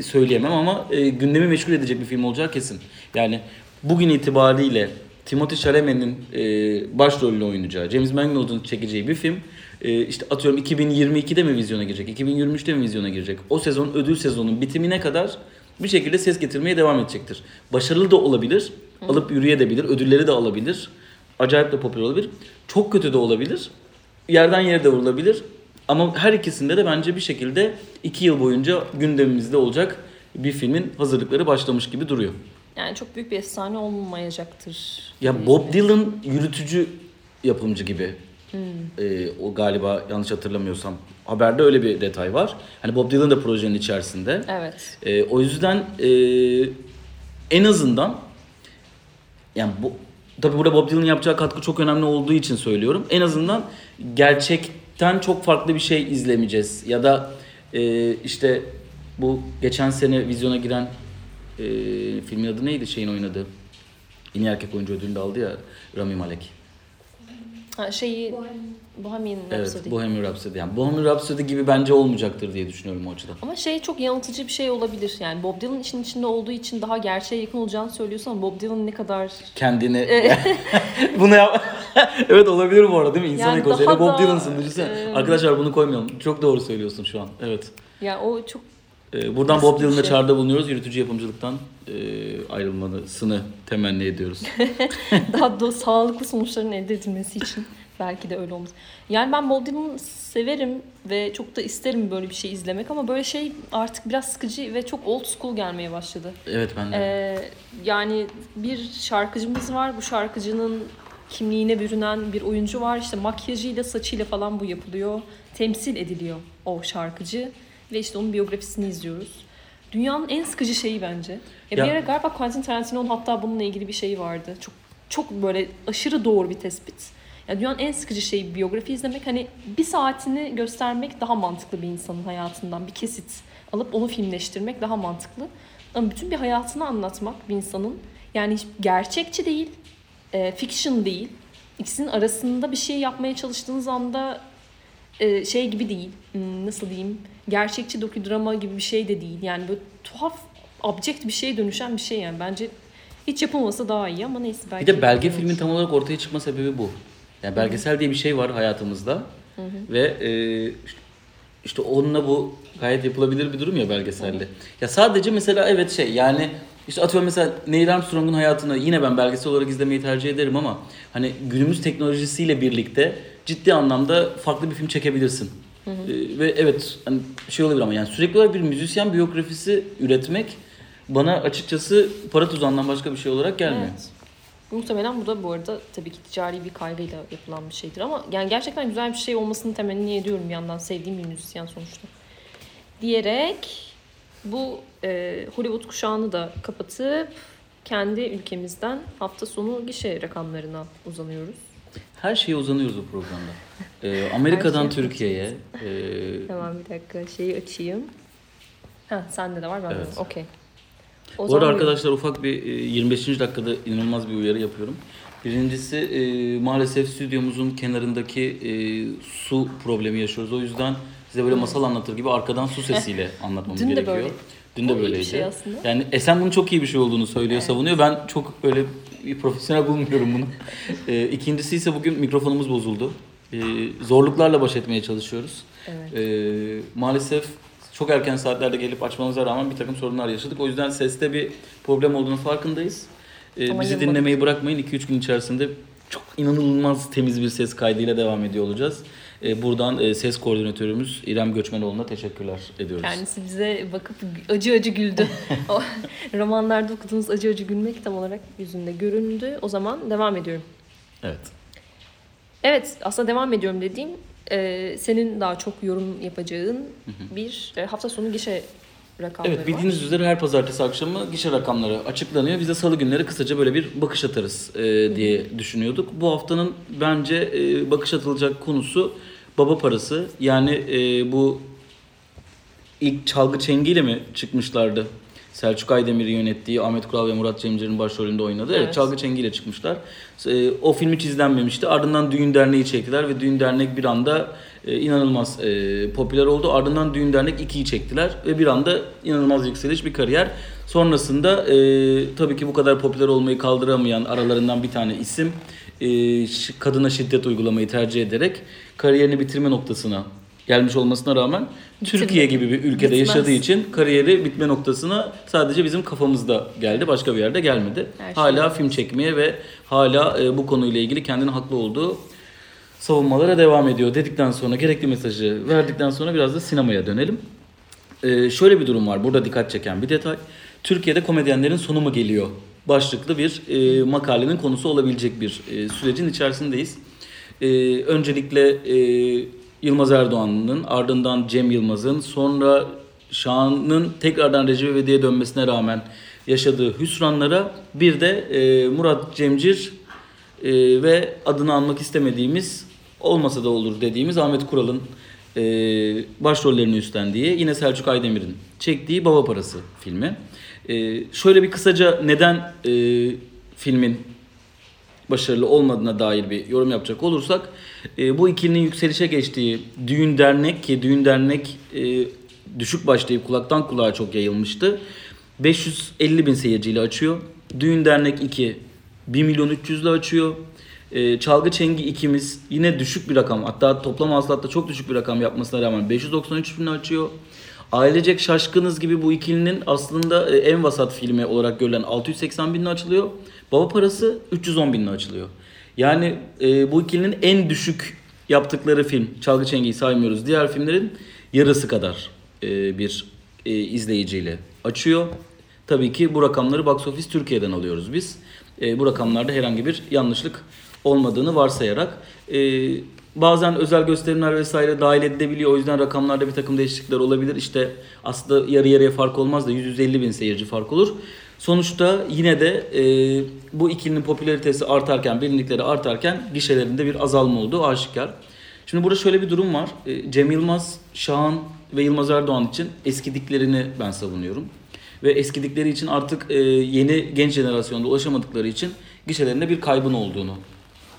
S2: söyleyemem ama e, gündemi meşgul edecek bir film olacağı kesin. Yani bugün itibariyle Timothée Chalamet'in e, başrolünü oynayacağı, James Mangold'un çekeceği bir film e, işte atıyorum 2022'de mi vizyona girecek, 2023'te mi vizyona girecek? O sezon ödül sezonun bitimine kadar bir şekilde ses getirmeye devam edecektir. Başarılı da olabilir, Hı. alıp yürüyebilir, ödülleri de alabilir. Acayip de popüler olabilir. Çok kötü de olabilir. Yerden yere de vurulabilir. Ama her ikisinde de bence bir şekilde iki yıl boyunca gündemimizde olacak bir filmin hazırlıkları başlamış gibi duruyor.
S1: Yani çok büyük bir efsane olmayacaktır.
S2: Ya Bob Dylan yürütücü yapımcı gibi. Hmm. Ee, o galiba yanlış hatırlamıyorsam haberde öyle bir detay var. Hani Bob Dylan da projenin içerisinde.
S1: Evet.
S2: Ee, o yüzden e, en azından yani bu tabii burada Bob Dylan'ın yapacağı katkı çok önemli olduğu için söylüyorum. En azından gerçekten çok farklı bir şey izlemeyeceğiz. Ya da e, işte bu geçen sene vizyona giren e, filmin adı neydi şeyin oynadığı? En erkek oyuncu ödülünü aldı ya Rami Malek.
S1: Ha, şeyi Bohemian Rhapsody.
S2: Evet, Bohemian Rhapsody. Yani Bohemian Rhapsody gibi bence olmayacaktır diye düşünüyorum o açıdan.
S1: Ama şey çok yanıltıcı bir şey olabilir. Yani Bob Dylan işin içinde olduğu için daha gerçeğe yakın olacağını söylüyorsan Bob Dylan ne kadar...
S2: Kendini... [LAUGHS] [LAUGHS] bunu yap... [LAUGHS] evet olabilir bu arada değil mi? İnsan yani. Bob Dylan'sın düşünsene. E... Arkadaşlar bunu koymayalım. Çok doğru söylüyorsun şu an. Evet.
S1: Ya yani o çok
S2: ee, buradan Bob Dylan'la şey. çağrıda bulunuyoruz. Yürütücü yapımcılıktan e, ayrılmasını temenni ediyoruz. [LAUGHS]
S1: Daha da sağlıklı sonuçların elde edilmesi için belki de öyle olmaz. Yani ben Bob Dylan'ı severim ve çok da isterim böyle bir şey izlemek ama böyle şey artık biraz sıkıcı ve çok old school gelmeye başladı.
S2: Evet ben de.
S1: Ee, yani bir şarkıcımız var. Bu şarkıcının kimliğine bürünen bir oyuncu var. İşte makyajıyla, saçıyla falan bu yapılıyor. Temsil ediliyor o şarkıcı ve işte onun biyografisini izliyoruz. Dünyanın en sıkıcı şeyi bence. Ya, ya. Bir ara galiba Quentin Tarantino'nun hatta bununla ilgili bir şeyi vardı. Çok çok böyle aşırı doğru bir tespit. Ya dünyanın en sıkıcı şeyi biyografi izlemek. Hani bir saatini göstermek daha mantıklı bir insanın hayatından. Bir kesit alıp onu filmleştirmek daha mantıklı. Ama bütün bir hayatını anlatmak bir insanın yani hiç gerçekçi değil, e, fiction değil. İkisinin arasında bir şey yapmaya çalıştığınız anda e, şey gibi değil. Hmm, nasıl diyeyim? Gerçekçi dokudrama gibi bir şey de değil. Yani böyle tuhaf, abject bir şeye dönüşen bir şey yani. Bence hiç yapılmasa daha iyi ama neyse
S2: belki. Bir de belge filmin tam olarak ortaya çıkma sebebi bu. Yani belgesel diye bir şey var hayatımızda. Hı hı. Ve e, işte onunla bu gayet yapılabilir bir durum ya belgeselde. Hı. Ya sadece mesela evet şey yani işte atıyorum mesela Neil Armstrong'un hayatını yine ben belgesel olarak izlemeyi tercih ederim ama hani günümüz teknolojisiyle birlikte ciddi anlamda farklı bir film çekebilirsin. Hı hı. Ee, ve evet hani şey olabilir ama yani sürekli olarak bir müzisyen biyografisi üretmek bana açıkçası para tuzağından başka bir şey olarak gelmiyor. Evet.
S1: Muhtemelen bu da bu arada tabii ki ticari bir kaygıyla yapılan bir şeydir ama yani gerçekten güzel bir şey olmasını temenni ediyorum bir yandan sevdiğim bir müzisyen sonuçta. Diyerek bu e, Hollywood kuşağını da kapatıp kendi ülkemizden hafta sonu gişe rakamlarına uzanıyoruz.
S2: Her şeye uzanıyoruz bu programda. Ee, Amerika'dan şey Türkiye'ye.
S1: E... Tamam bir dakika şeyi açayım. Ha sende de var ben evet. Okey.
S2: Bu arada arkadaşlar ufak bir 25. E, dakikada inanılmaz bir uyarı yapıyorum. Birincisi e, maalesef stüdyomuzun kenarındaki e, su problemi yaşıyoruz. O yüzden size böyle masal anlatır gibi arkadan su sesiyle anlatmamız Dün gerekiyor. De böyle. Dün de böyleydi. Şey aslında. Yani Esen bunun çok iyi bir şey olduğunu söylüyor, evet. savunuyor. Ben çok öyle bir profesyonel bulmuyorum bunu. [LAUGHS] e, ikincisi ise bugün mikrofonumuz bozuldu. E, zorluklarla baş etmeye çalışıyoruz. Evet. E, maalesef çok erken saatlerde gelip açmamıza rağmen bir takım sorunlar yaşadık. O yüzden seste bir problem olduğunu farkındayız. Ee, bizi dinlemeyi bırakmayın. 2-3 gün içerisinde çok inanılmaz temiz bir ses kaydıyla devam ediyor olacağız. E, buradan e, ses koordinatörümüz İrem Göçmenoğlu'na teşekkürler ediyoruz.
S1: Kendisi bize bakıp acı acı güldü. [LAUGHS] romanlarda okuduğunuz acı acı gülmek tam olarak yüzünde göründü. O zaman devam ediyorum.
S2: Evet.
S1: Evet aslında devam ediyorum dediğim e, senin daha çok yorum yapacağın bir e, hafta sonu gişe rakamları
S2: Evet bildiğiniz
S1: var.
S2: üzere her pazartesi akşamı gişe rakamları açıklanıyor. Biz de salı günleri kısaca böyle bir bakış atarız e, diye düşünüyorduk. Bu haftanın bence e, bakış atılacak konusu baba parası. Yani e, bu ilk çalgı çengiyle mi çıkmışlardı? Selçuk Aydemir'i yönettiği Ahmet Kural ve Murat Cemcir'in başrolünde oynadığı. Evet.
S1: Evet.
S2: Çalgı Çengi ile çıkmışlar. E, o film hiç izlenmemişti. Ardından Düğün Derneği çektiler ve Düğün Dernek bir anda e, inanılmaz e, popüler oldu. Ardından Düğün Dernek 2'yi çektiler ve bir anda inanılmaz yükseliş bir kariyer. Sonrasında e, tabii ki bu kadar popüler olmayı kaldıramayan aralarından bir tane isim e, kadına şiddet uygulamayı tercih ederek kariyerini bitirme noktasına gelmiş olmasına rağmen
S1: Bitirme.
S2: Türkiye gibi bir ülkede
S1: Bitmez.
S2: yaşadığı için kariyeri bitme noktasına sadece bizim kafamızda geldi. Başka bir yerde gelmedi.
S1: Her şey
S2: hala
S1: olmaz.
S2: film çekmeye ve hala e, bu konuyla ilgili kendini haklı olduğu savunmalara devam ediyor dedikten sonra gerekli mesajı verdikten sonra biraz da sinemaya dönelim. Ee, şöyle bir durum var. Burada dikkat çeken bir detay. Türkiye'de komedyenlerin sonu mu geliyor? Başlıklı bir e, makalenin konusu olabilecek bir e, sürecin içerisindeyiz. E, öncelikle e, Yılmaz Erdoğan'ın ardından Cem Yılmaz'ın sonra Şahan'ın tekrardan Recep İvedik'e dönmesine rağmen yaşadığı hüsranlara bir de e, Murat Cemcir e, ve adını anmak istemediğimiz olmasa da olur dediğimiz Ahmet Kural'ın e, başrollerini üstlendiği yine Selçuk Aydemir'in çektiği Baba Parası filmi. E, şöyle bir kısaca neden e, filmin başarılı olmadığına dair bir yorum yapacak olursak e, bu ikilinin yükselişe geçtiği Düğün Dernek ki Düğün Dernek e, düşük başlayıp kulaktan kulağa çok yayılmıştı. 550 bin seyirciyle açıyor. Düğün Dernek 2 1 milyon 300 ile açıyor. E, Çalgı Çengi ikimiz yine düşük bir rakam hatta toplam hasılatta çok düşük bir rakam yapmasına rağmen 593 bin açıyor. Ailecek Şaşkınız gibi bu ikilinin aslında e, en vasat filmi olarak görülen 680 binle açılıyor. Baba Parası 310 binle açılıyor. Yani e, bu ikilinin en düşük yaptıkları film Çalgı Çengi'yi saymıyoruz. Diğer filmlerin yarısı kadar e, bir e, izleyiciyle açıyor. Tabii ki bu rakamları Box Office Türkiye'den alıyoruz biz. E, bu rakamlarda herhangi bir yanlışlık olmadığını varsayarak e, bazen özel gösterimler vesaire dahil edilebiliyor. O yüzden rakamlarda bir takım değişiklikler olabilir. İşte aslında yarı yarıya fark olmaz da 150 bin seyirci fark olur. Sonuçta yine de e, bu ikilinin popülaritesi artarken, bilinirlikleri artarken gişelerinde bir azalma olduğu aşikar. Şimdi burada şöyle bir durum var. E, Cem Yılmaz, Şahan ve Yılmaz Erdoğan için eskidiklerini ben savunuyorum. Ve eskidikleri için artık e, yeni genç jenerasyonda ulaşamadıkları için gişelerinde bir kaybın olduğunu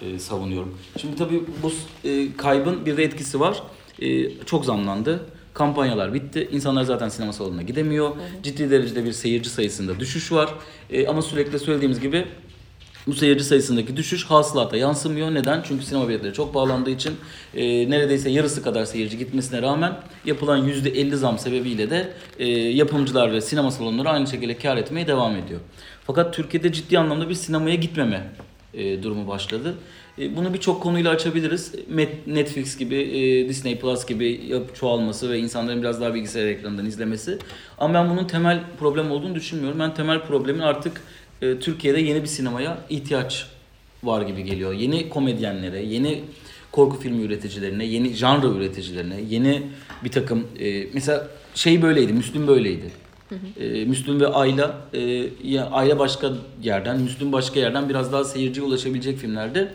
S2: e, savunuyorum. Şimdi tabii bu e, kaybın bir de etkisi var. E, çok zamlandı. Kampanyalar bitti. İnsanlar zaten sinema salonuna gidemiyor. Ciddi derecede bir seyirci sayısında düşüş var. E, ama sürekli söylediğimiz gibi bu seyirci sayısındaki düşüş hasılata yansımıyor. Neden? Çünkü sinema biletleri çok bağlandığı için e, neredeyse yarısı kadar seyirci gitmesine rağmen yapılan %50 zam sebebiyle de e, yapımcılar ve sinema salonları aynı şekilde kar etmeye devam ediyor. Fakat Türkiye'de ciddi anlamda bir sinemaya gitmeme e, durumu başladı. E, bunu birçok konuyla açabiliriz. Netflix gibi, e, Disney Plus gibi çoğalması ve insanların biraz daha bilgisayar ekranından izlemesi. Ama ben bunun temel problem olduğunu düşünmüyorum. Ben temel problemin artık e, Türkiye'de yeni bir sinemaya ihtiyaç var gibi geliyor. Yeni komedyenlere, yeni korku filmi üreticilerine, yeni janra üreticilerine, yeni bir takım e, mesela şey böyleydi, Müslüm böyleydi. E, Müslüm ve Ayla, e, ya Ayla başka yerden, Müslüm başka yerden biraz daha seyirciye ulaşabilecek filmlerdi.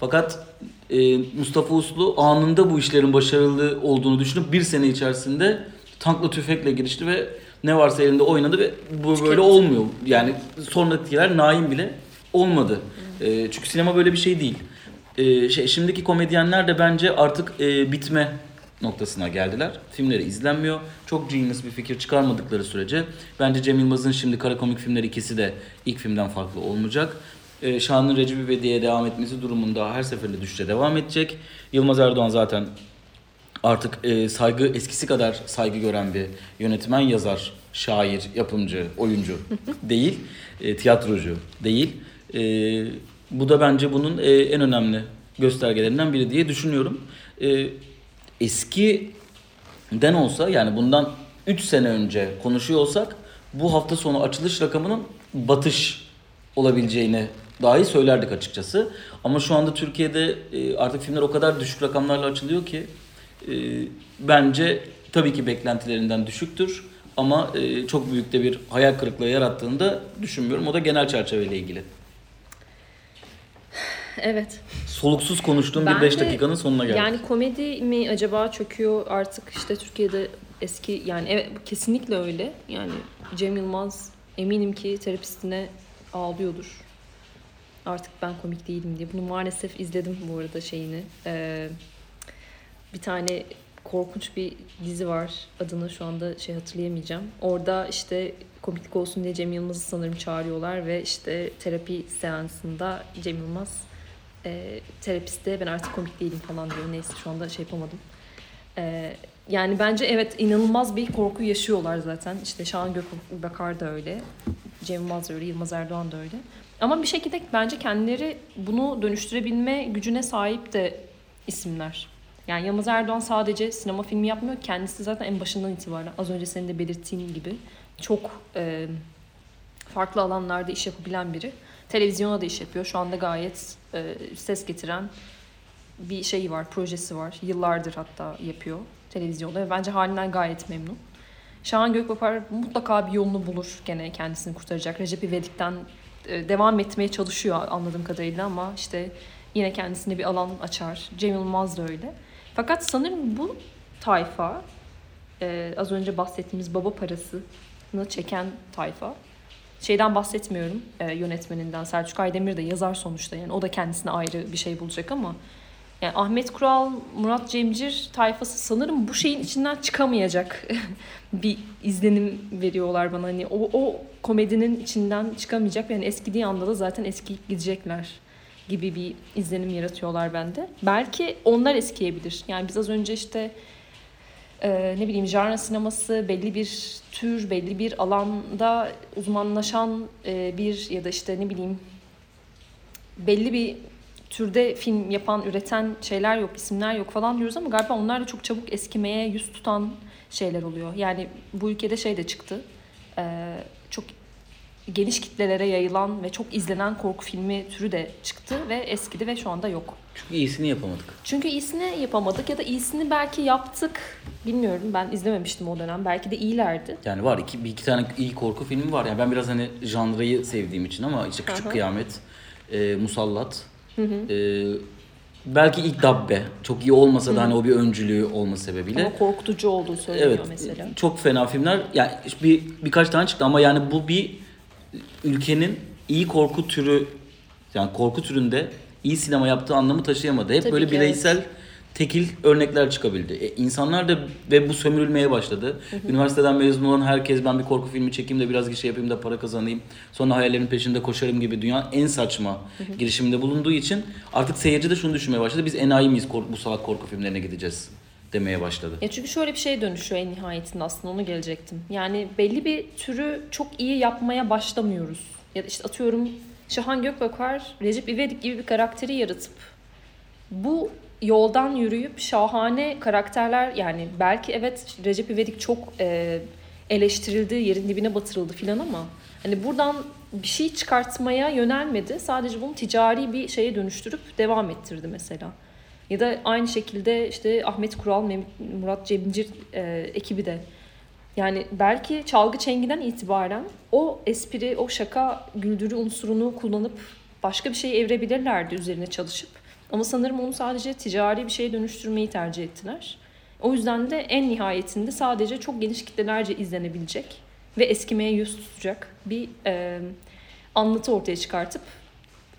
S2: Fakat e, Mustafa Uslu anında bu işlerin başarılı olduğunu düşünüp bir sene içerisinde tankla tüfekle girişti ve ne varsa elinde oynadı ve bu böyle
S1: Tüketti.
S2: olmuyor. Yani sonrakiler naim bile olmadı. E, çünkü sinema böyle bir şey değil. E, şey şimdiki komedyenler de bence artık e, bitme noktasına geldiler. Filmleri izlenmiyor. Çok genius bir fikir çıkarmadıkları sürece bence Cem Yılmaz'ın şimdi kara komik filmleri ikisi de ilk filmden farklı olmayacak. E, Şahan'ın Recep İvedik'e devam etmesi durumunda her seferinde düşüşe devam edecek. Yılmaz Erdoğan zaten artık e, saygı eskisi kadar saygı gören bir yönetmen, yazar, şair, yapımcı, oyuncu [LAUGHS] değil, e, tiyatrocu değil. E, bu da bence bunun e, en önemli göstergelerinden biri diye düşünüyorum. E, eskiden olsa yani bundan 3 sene önce konuşuyor olsak bu hafta sonu açılış rakamının batış olabileceğini dahi söylerdik açıkçası. Ama şu anda Türkiye'de e, artık filmler o kadar düşük rakamlarla açılıyor ki e, bence tabii ki beklentilerinden düşüktür. Ama e, çok büyük de bir hayal kırıklığı yarattığını da düşünmüyorum. O da genel çerçeveyle ilgili.
S1: Evet.
S2: Soluksuz konuştuğum bir 5 dakikanın sonuna geldik.
S1: Yani komedi mi acaba çöküyor artık işte Türkiye'de eski yani evet kesinlikle öyle. Yani Cem Yılmaz eminim ki terapistine ağlıyordur. Artık ben komik değilim diye. Bunu maalesef izledim bu arada şeyini. Ee, bir tane korkunç bir dizi var. Adını şu anda şey hatırlayamayacağım. Orada işte komiklik olsun diye Cem Yılmaz'ı sanırım çağırıyorlar ve işte terapi seansında Cem Yılmaz e, terapiste ben artık komik değilim falan diyor. Neyse şu anda şey yapamadım. E, yani bence evet inanılmaz bir korku yaşıyorlar zaten. İşte Şahan Gökbakar da öyle. Cem Yılmaz öyle, Yılmaz Erdoğan da öyle. Ama bir şekilde bence kendileri bunu dönüştürebilme gücüne sahip de isimler. Yani Yılmaz Erdoğan sadece sinema filmi yapmıyor. Kendisi zaten en başından itibaren az önce senin de belirttiğin gibi çok e, farklı alanlarda iş yapabilen biri. Televizyona da iş yapıyor. Şu anda gayet e, ses getiren bir şey var, projesi var. Yıllardır hatta yapıyor televizyonda ve bence halinden gayet memnun. Şahan Gökbapar mutlaka bir yolunu bulur gene kendisini kurtaracak. Recep İvedik'ten e, devam etmeye çalışıyor anladığım kadarıyla ama işte yine kendisine bir alan açar. Cem Yılmaz da öyle. Fakat sanırım bu tayfa e, az önce bahsettiğimiz baba parasını çeken tayfa şeyden bahsetmiyorum e, yönetmeninden Selçuk Aydemir de yazar sonuçta yani o da kendisine ayrı bir şey bulacak ama yani Ahmet Kural, Murat Cemcir tayfası sanırım bu şeyin içinden çıkamayacak [LAUGHS] bir izlenim veriyorlar bana. Hani o, o komedinin içinden çıkamayacak. Yani eskidiği anda da zaten eskiyip gidecekler gibi bir izlenim yaratıyorlar bende. Belki onlar eskiyebilir. Yani biz az önce işte e, ne bileyim jarna sineması belli bir tür, belli bir alanda uzmanlaşan e, bir ya da işte ne bileyim belli bir türde film yapan, üreten şeyler yok, isimler yok falan diyoruz ama galiba onlar da çok çabuk eskimeye yüz tutan şeyler oluyor. Yani bu ülkede şey de çıktı. E, geniş kitlelere yayılan ve çok izlenen korku filmi türü de çıktı ve eskidi ve şu anda yok.
S2: Çünkü iyisini yapamadık.
S1: Çünkü iyisini yapamadık ya da iyisini belki yaptık. Bilmiyorum ben izlememiştim o dönem. Belki de iyilerdi.
S2: Yani var iki, bir iki tane iyi korku filmi var. Yani ben biraz hani janrayı sevdiğim için ama işte Küçük Hı-hı. Kıyamet, e, Musallat. Hı hı. E, belki ilk Dabbe. Çok iyi olmasa da hani o bir öncülüğü olması sebebiyle.
S1: Ama korkutucu olduğu söyleniyor
S2: evet,
S1: mesela.
S2: Çok fena filmler. Yani bir birkaç tane çıktı ama yani bu bir ülkenin iyi korku türü yani korku türünde iyi sinema yaptığı anlamı taşıyamadı. Hep Tabii böyle bireysel evet. tekil örnekler çıkabildi. E, insanlar da ve bu sömürülmeye başladı. Hı hı. Üniversiteden mezun olan herkes ben bir korku filmi çekeyim de biraz gişe yapayım da para kazanayım. Sonra hayallerin peşinde koşarım gibi dünyanın en saçma hı hı. girişiminde bulunduğu için artık seyirci de şunu düşünmeye başladı. Biz enayi miyiz bu salak korku filmlerine gideceğiz demeye başladı.
S1: Ya çünkü şöyle bir şey dönüşüyor en nihayetinde aslında onu gelecektim. Yani belli bir türü çok iyi yapmaya başlamıyoruz. Ya işte atıyorum Şahan Gökbakar, Recep İvedik gibi bir karakteri yaratıp bu yoldan yürüyüp şahane karakterler yani belki evet Recep İvedik çok e, eleştirildi, yerin dibine batırıldı filan ama hani buradan bir şey çıkartmaya yönelmedi. Sadece bunu ticari bir şeye dönüştürüp devam ettirdi mesela. Ya da aynı şekilde işte Ahmet Kural, Murat Cemcir e, ekibi de. Yani belki çalgı çengiden itibaren o espri, o şaka güldürü unsurunu kullanıp başka bir şey evrebilirlerdi üzerine çalışıp. Ama sanırım onu sadece ticari bir şeye dönüştürmeyi tercih ettiler. O yüzden de en nihayetinde sadece çok geniş kitlelerce izlenebilecek ve eskimeye yüz tutacak bir e, anlatı ortaya çıkartıp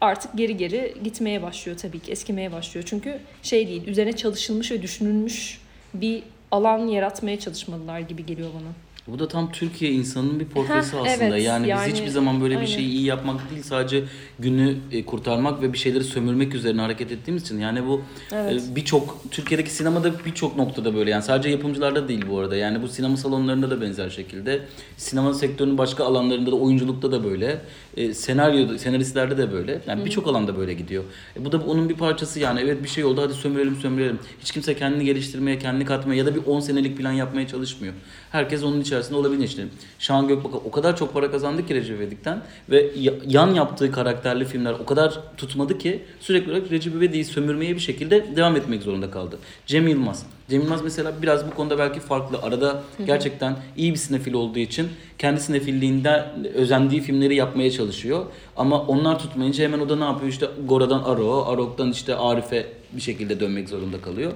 S1: artık geri geri gitmeye başlıyor tabii ki eskimeye başlıyor. Çünkü şey değil üzerine çalışılmış ve düşünülmüş bir alan yaratmaya çalışmalılar gibi geliyor bana.
S2: Bu da tam Türkiye insanının bir portresi
S1: Heh,
S2: aslında.
S1: evet,
S2: yani,
S1: yani
S2: biz hiçbir zaman böyle bir
S1: aynen.
S2: şeyi iyi yapmak değil sadece günü e, kurtarmak ve bir şeyleri sömürmek üzerine hareket ettiğimiz için. Yani bu
S1: Evet.
S2: e, birçok Türkiye'deki sinemada birçok noktada böyle. Yani sadece yapımcılarda değil bu arada. Yani bu sinema salonlarında da benzer şekilde. Sinema sektörünün başka alanlarında da oyunculukta da böyle. E, senaryo senaristlerde de böyle. Yani birçok alanda böyle gidiyor. E, bu da onun bir parçası yani. Evet bir şey oldu hadi sömürelim sömürelim. Hiç kimse kendini geliştirmeye, kendini katmaya ya da bir 10 senelik plan yapmaya çalışmıyor. Herkes onun içerisinde olabilir işte. Şahan Gökbakar o kadar çok para kazandı ki Recep İvedik'ten ve ya- yan yaptığı karakterli filmler o kadar tutmadı ki sürekli olarak Recep İvedik'i sömürmeye bir şekilde devam etmek zorunda kaldı. Cem Yılmaz. Cem Yılmaz mesela biraz bu konuda belki farklı. Arada gerçekten iyi bir sinefil olduğu için kendi sinefilliğinde özendiği filmleri yapmaya çalışıyor. Ama onlar tutmayınca hemen o da ne yapıyor? İşte Gora'dan Aro, Arok'tan işte Arif'e bir şekilde dönmek zorunda kalıyor.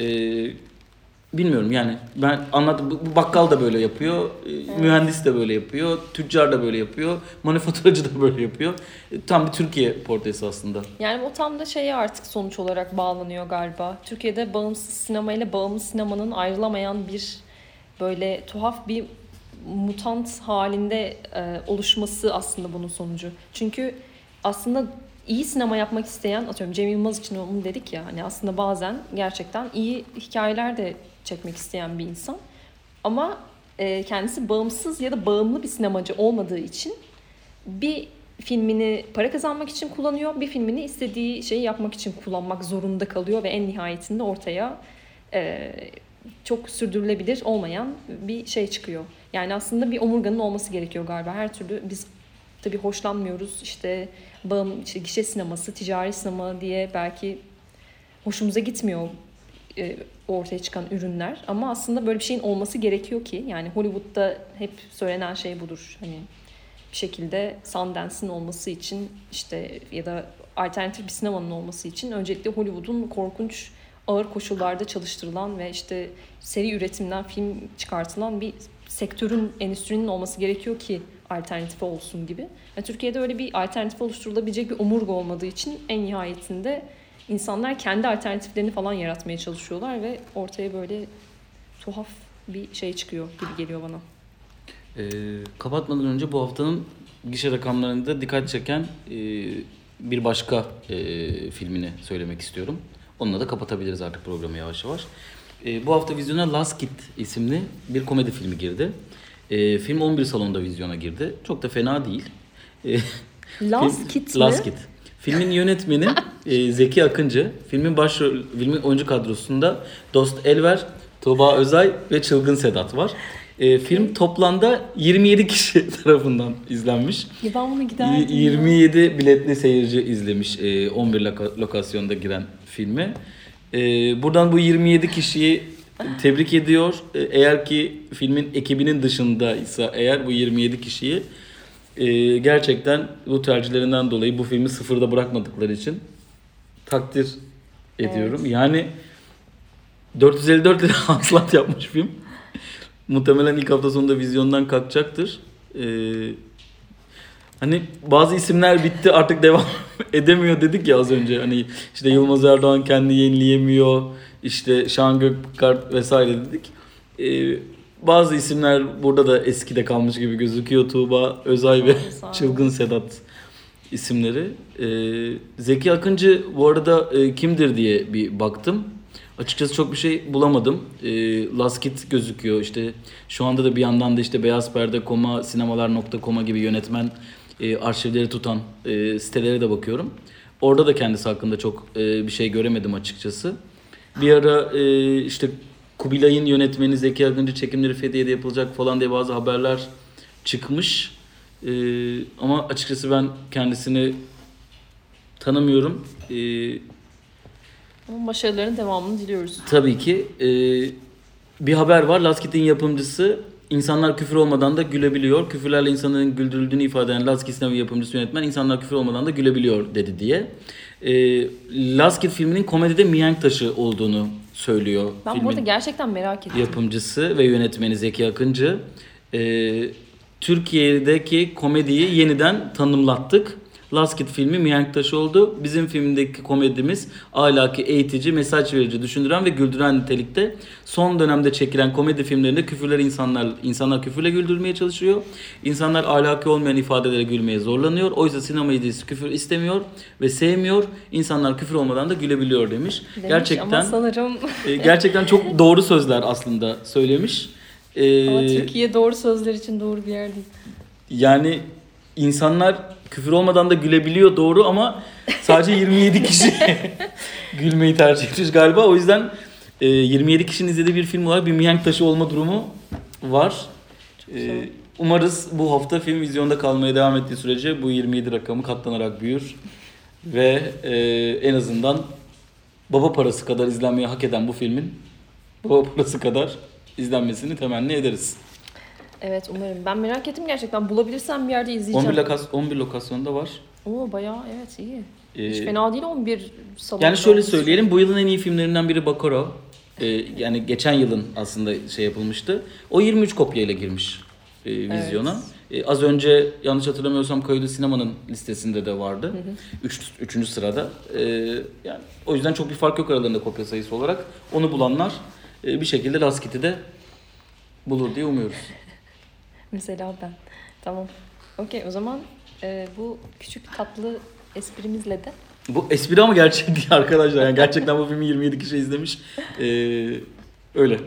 S2: Ee, bilmiyorum yani ben anlattım. Bakkal da böyle yapıyor, e, mühendis de böyle yapıyor, tüccar da böyle yapıyor, manifaturacı da böyle yapıyor. E, Tam bir Türkiye portresi aslında.
S1: Yani o tam da şeye artık sonuç olarak bağlanıyor galiba. Türkiye'de bağımsız sinema ile bağımsız sinemanın ayrılamayan bir böyle tuhaf bir mutant halinde e, oluşması aslında bunun sonucu. Çünkü aslında iyi sinema yapmak isteyen atıyorum Cem Yılmaz için onu dedik ya hani aslında bazen gerçekten iyi hikayeler de çekmek isteyen bir insan. Ama e, kendisi bağımsız ya da bağımlı bir sinemacı olmadığı için bir filmini para kazanmak için kullanıyor, bir filmini istediği şeyi yapmak için kullanmak zorunda kalıyor ve en nihayetinde ortaya e, çok sürdürülebilir olmayan bir şey çıkıyor. Yani aslında bir omurganın olması gerekiyor galiba. Her türlü biz tabii hoşlanmıyoruz işte bağım, işte gişe sineması, ticari sinema diye belki hoşumuza gitmiyor e, ortaya çıkan ürünler ama aslında böyle bir şeyin olması gerekiyor ki yani Hollywood'da hep söylenen şey budur hani bir şekilde Sundance'ın olması için işte ya da alternatif bir sinemanın olması için öncelikle Hollywood'un korkunç ağır koşullarda çalıştırılan ve işte seri üretimden film çıkartılan bir sektörün, endüstrinin olması gerekiyor ki alternatif olsun gibi. Yani Türkiye'de öyle bir alternatif oluşturulabilecek bir omurga olmadığı için en nihayetinde insanlar kendi alternatiflerini falan yaratmaya çalışıyorlar ve ortaya böyle tuhaf bir şey çıkıyor gibi geliyor bana.
S2: Ee, kapatmadan önce bu haftanın gişe rakamlarında dikkat çeken e, bir başka e, filmini söylemek istiyorum. Onunla da kapatabiliriz artık programı yavaş yavaş. E, bu hafta vizyona Last Kid isimli bir komedi filmi girdi. E, film 11 salonda vizyona girdi. Çok da fena değil. E,
S1: Last [LAUGHS]
S2: film-
S1: Kid mi?
S2: Last Kid. Filmin yönetmeni [LAUGHS] e, Zeki Akıncı. Filmin başrol, filmin oyuncu kadrosunda Dost Elver, Tuğba Özay ve Çılgın Sedat var. E, film toplamda 27 kişi [LAUGHS] tarafından izlenmiş.
S1: Ya ben bunu
S2: Y-
S1: giderdim. ya.
S2: 27 biletli seyirci izlemiş e, 11 loka- lokasyonda giren filmi. E, buradan bu 27 kişiyi [LAUGHS] tebrik ediyor. E, Eğer ki filmin ekibinin dışındaysa eğer bu 27 kişiyi e, gerçekten bu tercihlerinden dolayı bu filmi sıfırda bırakmadıkları için takdir ediyorum. Yani 454 lira [LAUGHS] hasılat yapmış film. Muhtemelen ilk hafta sonunda vizyondan kalkacaktır. Ee, hani bazı isimler bitti artık devam [LAUGHS] edemiyor dedik ya az önce. Hani işte Yılmaz Erdoğan kendi yenileyemiyor. İşte Şahan Gökbakar vesaire dedik. Ee, bazı isimler burada da eskide kalmış gibi gözüküyor. Tuğba, Özay ve. Çılgın Sedat isimleri. Ee, Zeki Akıncı bu arada e, kimdir diye bir baktım. Açıkçası çok bir şey bulamadım. E, Last Kid gözüküyor. İşte şu anda da bir yandan da işte Beyaz Perde, Koma, Sinemalar.com'a gibi yönetmen e, arşivleri tutan e, sitelere de bakıyorum. Orada da kendisi hakkında çok e, bir şey göremedim açıkçası. Bir ara e, işte Kubilay'ın yönetmeni Zeki Akıncı çekimleri Fethiye'de yapılacak falan diye bazı haberler çıkmış. E, ama açıkçası ben kendisini tanımıyorum. E,
S1: Ama başarıların devamını diliyoruz.
S2: Tabii ki e, bir haber var. Last Kit'in yapımcısı insanlar küfür olmadan da gülebiliyor. Küfürlerle insanların güldürüldüğünü ifade eden Last Kit'in yapımcısı yönetmen insanlar küfür olmadan da gülebiliyor dedi diye. E, Last Kid filminin komedide mihenk taşı olduğunu söylüyor.
S1: Ben
S2: filmin
S1: burada gerçekten merak ettim.
S2: yapımcısı ve yönetmeni Zeki Akıncı. E, Türkiye'deki komediyi yeniden tanımlattık. Last Kid filmi mihenk taşı oldu. Bizim filmdeki komedimiz ahlaki, eğitici, mesaj verici, düşündüren ve güldüren nitelikte. Son dönemde çekilen komedi filmlerinde küfürler insanlar insanlar küfürle güldürmeye çalışıyor. İnsanlar ahlaki olmayan ifadelere gülmeye zorlanıyor. Oysa sinema izleyicisi küfür istemiyor ve sevmiyor. İnsanlar küfür olmadan da gülebiliyor demiş.
S1: Demiş
S2: gerçekten
S1: Ama sanırım
S2: e, gerçekten çok [LAUGHS] doğru sözler aslında söylemiş. E,
S1: ama Türkiye doğru sözler için doğru bir yer değil.
S2: yani insanlar küfür olmadan da gülebiliyor doğru ama sadece 27 kişi [LAUGHS] gülmeyi tercih etmiş galiba. O yüzden e, 27 kişinin izlediği bir film olarak bir mihenk taşı olma durumu var. E, umarız bu hafta film vizyonda kalmaya devam ettiği sürece bu 27 rakamı katlanarak büyür. Ve e, en azından baba parası kadar izlenmeyi hak eden bu filmin baba parası kadar izlenmesini temenni ederiz.
S1: Evet umarım. Ben merak ettim gerçekten. Bulabilirsem bir yerde izleyeceğim.
S2: 11, lokas 11 lokasyonda var.
S1: Oo bayağı evet iyi.
S2: Ee,
S1: Hiç fena değil 11 salon.
S2: Yani şöyle söyleyelim bu yılın en iyi filmlerinden biri Bakaro. Ee, yani geçen yılın aslında şey yapılmıştı. O 23 kopyayla girmiş e, vizyona. Ee, az önce yanlış hatırlamıyorsam Kayılı Sinema'nın listesinde de vardı. Üç, üçüncü sırada. Ee, yani o yüzden çok bir fark yok aralarında kopya sayısı olarak. Onu bulanlar e, bir şekilde Last Kit'i de bulur diye umuyoruz.
S1: Mesela ben. Tamam. Okey o zaman e, bu küçük tatlı esprimizle de
S2: Bu espri ama gerçek değil arkadaşlar. Yani gerçekten bu filmi 27 kişi izlemiş. Ee, öyle.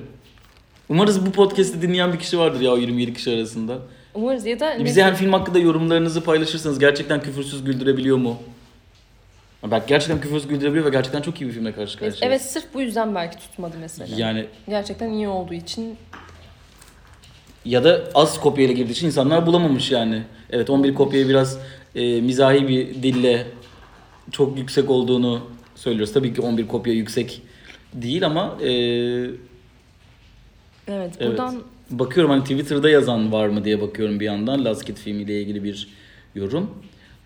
S2: Umarız bu podcast'i dinleyen bir kişi vardır ya o 27 kişi arasında.
S1: umarız ya da
S2: Bize her film hakkında yorumlarınızı paylaşırsanız gerçekten küfürsüz güldürebiliyor mu? Belki gerçekten küfürsüz güldürebiliyor ve gerçekten çok iyi bir filmle karşı karşıyayız.
S1: Evet sırf bu yüzden belki tutmadı mesela.
S2: Yani
S1: Gerçekten iyi olduğu için
S2: ya da az kopyayla girdiği için insanlar bulamamış yani. Evet 11 kopyayı biraz e, mizahi bir dille çok yüksek olduğunu söylüyoruz. Tabii ki 11 kopya yüksek değil ama e,
S1: evet,
S2: Evet.
S1: buradan
S2: Bakıyorum hani Twitter'da yazan var mı diye bakıyorum bir yandan Last Kid filmiyle ilgili bir yorum.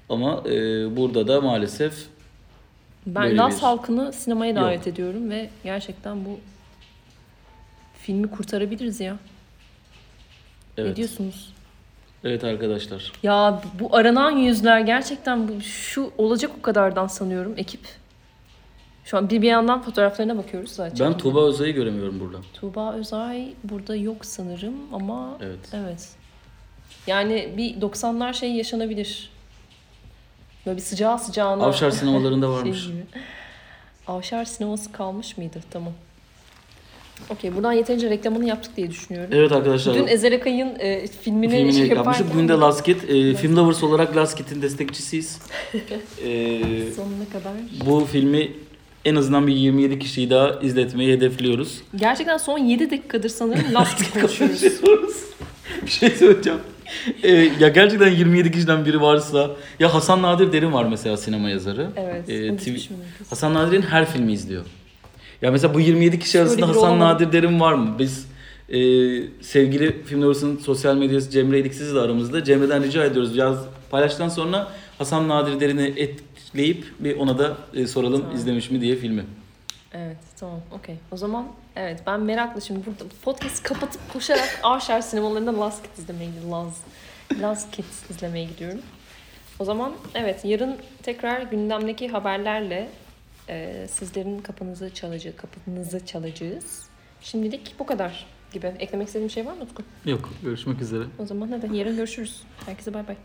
S2: Ama e, burada da maalesef
S1: ben Laz
S2: bir-
S1: halkını sinemaya
S2: Yok.
S1: davet ediyorum ve gerçekten bu filmi kurtarabiliriz ya. Ne
S2: evet.
S1: diyorsunuz?
S2: Evet arkadaşlar.
S1: Ya bu aranan yüzler gerçekten bu şu olacak o kadardan sanıyorum ekip. Şu an bir bir yandan fotoğraflarına bakıyoruz zaten.
S2: Ben Tuğba Özay'ı göremiyorum burada.
S1: Tuğba Özay burada yok sanırım ama
S2: Evet.
S1: evet. Yani bir 90'lar şey yaşanabilir. Böyle bir sıcağı sıcağına.
S2: Avşar sinemalarında [LAUGHS]
S1: şey
S2: varmış.
S1: gibi. Avşar sineması kalmış mıydı? Tamam. Okey buradan yeterince reklamını yaptık diye düşünüyorum.
S2: Evet arkadaşlar.
S1: Dün Ezel Akay'ın e, filmini,
S2: filmini
S1: şey yaparken
S2: Bugün de Last Kid. E, Film Lovers olarak Last Kid'in destekçisiyiz. [LAUGHS] E,
S1: sonuna kadar.
S2: bu filmi en azından bir 27 kişiyi daha izletmeyi hedefliyoruz.
S1: Gerçekten son 7 dakikadır sanırım [LAUGHS] Last konuşuyoruz.
S2: Konuşuyoruz. bir şey söyleyeceğim. E, ya gerçekten 27 kişiden biri varsa ya Hasan Nadir Derin var mesela sinema yazarı.
S1: Evet.
S2: E, TV. Hasan Nadir'in her filmi izliyor. Ya mesela bu 27 kişi arasında Hasan
S1: olamadı.
S2: Nadir Derin var mı? Biz e, sevgili Film Lovers sosyal medyası Cemre İliksiz de aramızda. Cemre'den rica ediyoruz. Yaz paylaştıktan sonra Hasan Nadir Derin'i etkileyip bir ona da e, soralım
S1: Tamam.
S2: izlemiş mi diye filmi.
S1: Evet tamam okey. O zaman evet ben meraklı şimdi burada podcast kapatıp koşarak [LAUGHS] Avşar sinemalarında Last Kids izlemeye gidiyorum. Last, Last Kids izlemeye gidiyorum. O zaman evet yarın tekrar gündemdeki haberlerle e, sizlerin kapınızı çalacağız, kapınızı çalacağız. Şimdilik bu kadar gibi. Eklemek istediğim bir şey var mı Utku?
S2: Yok görüşmek üzere.
S1: O zaman hadi yarın görüşürüz. Herkese bay bay.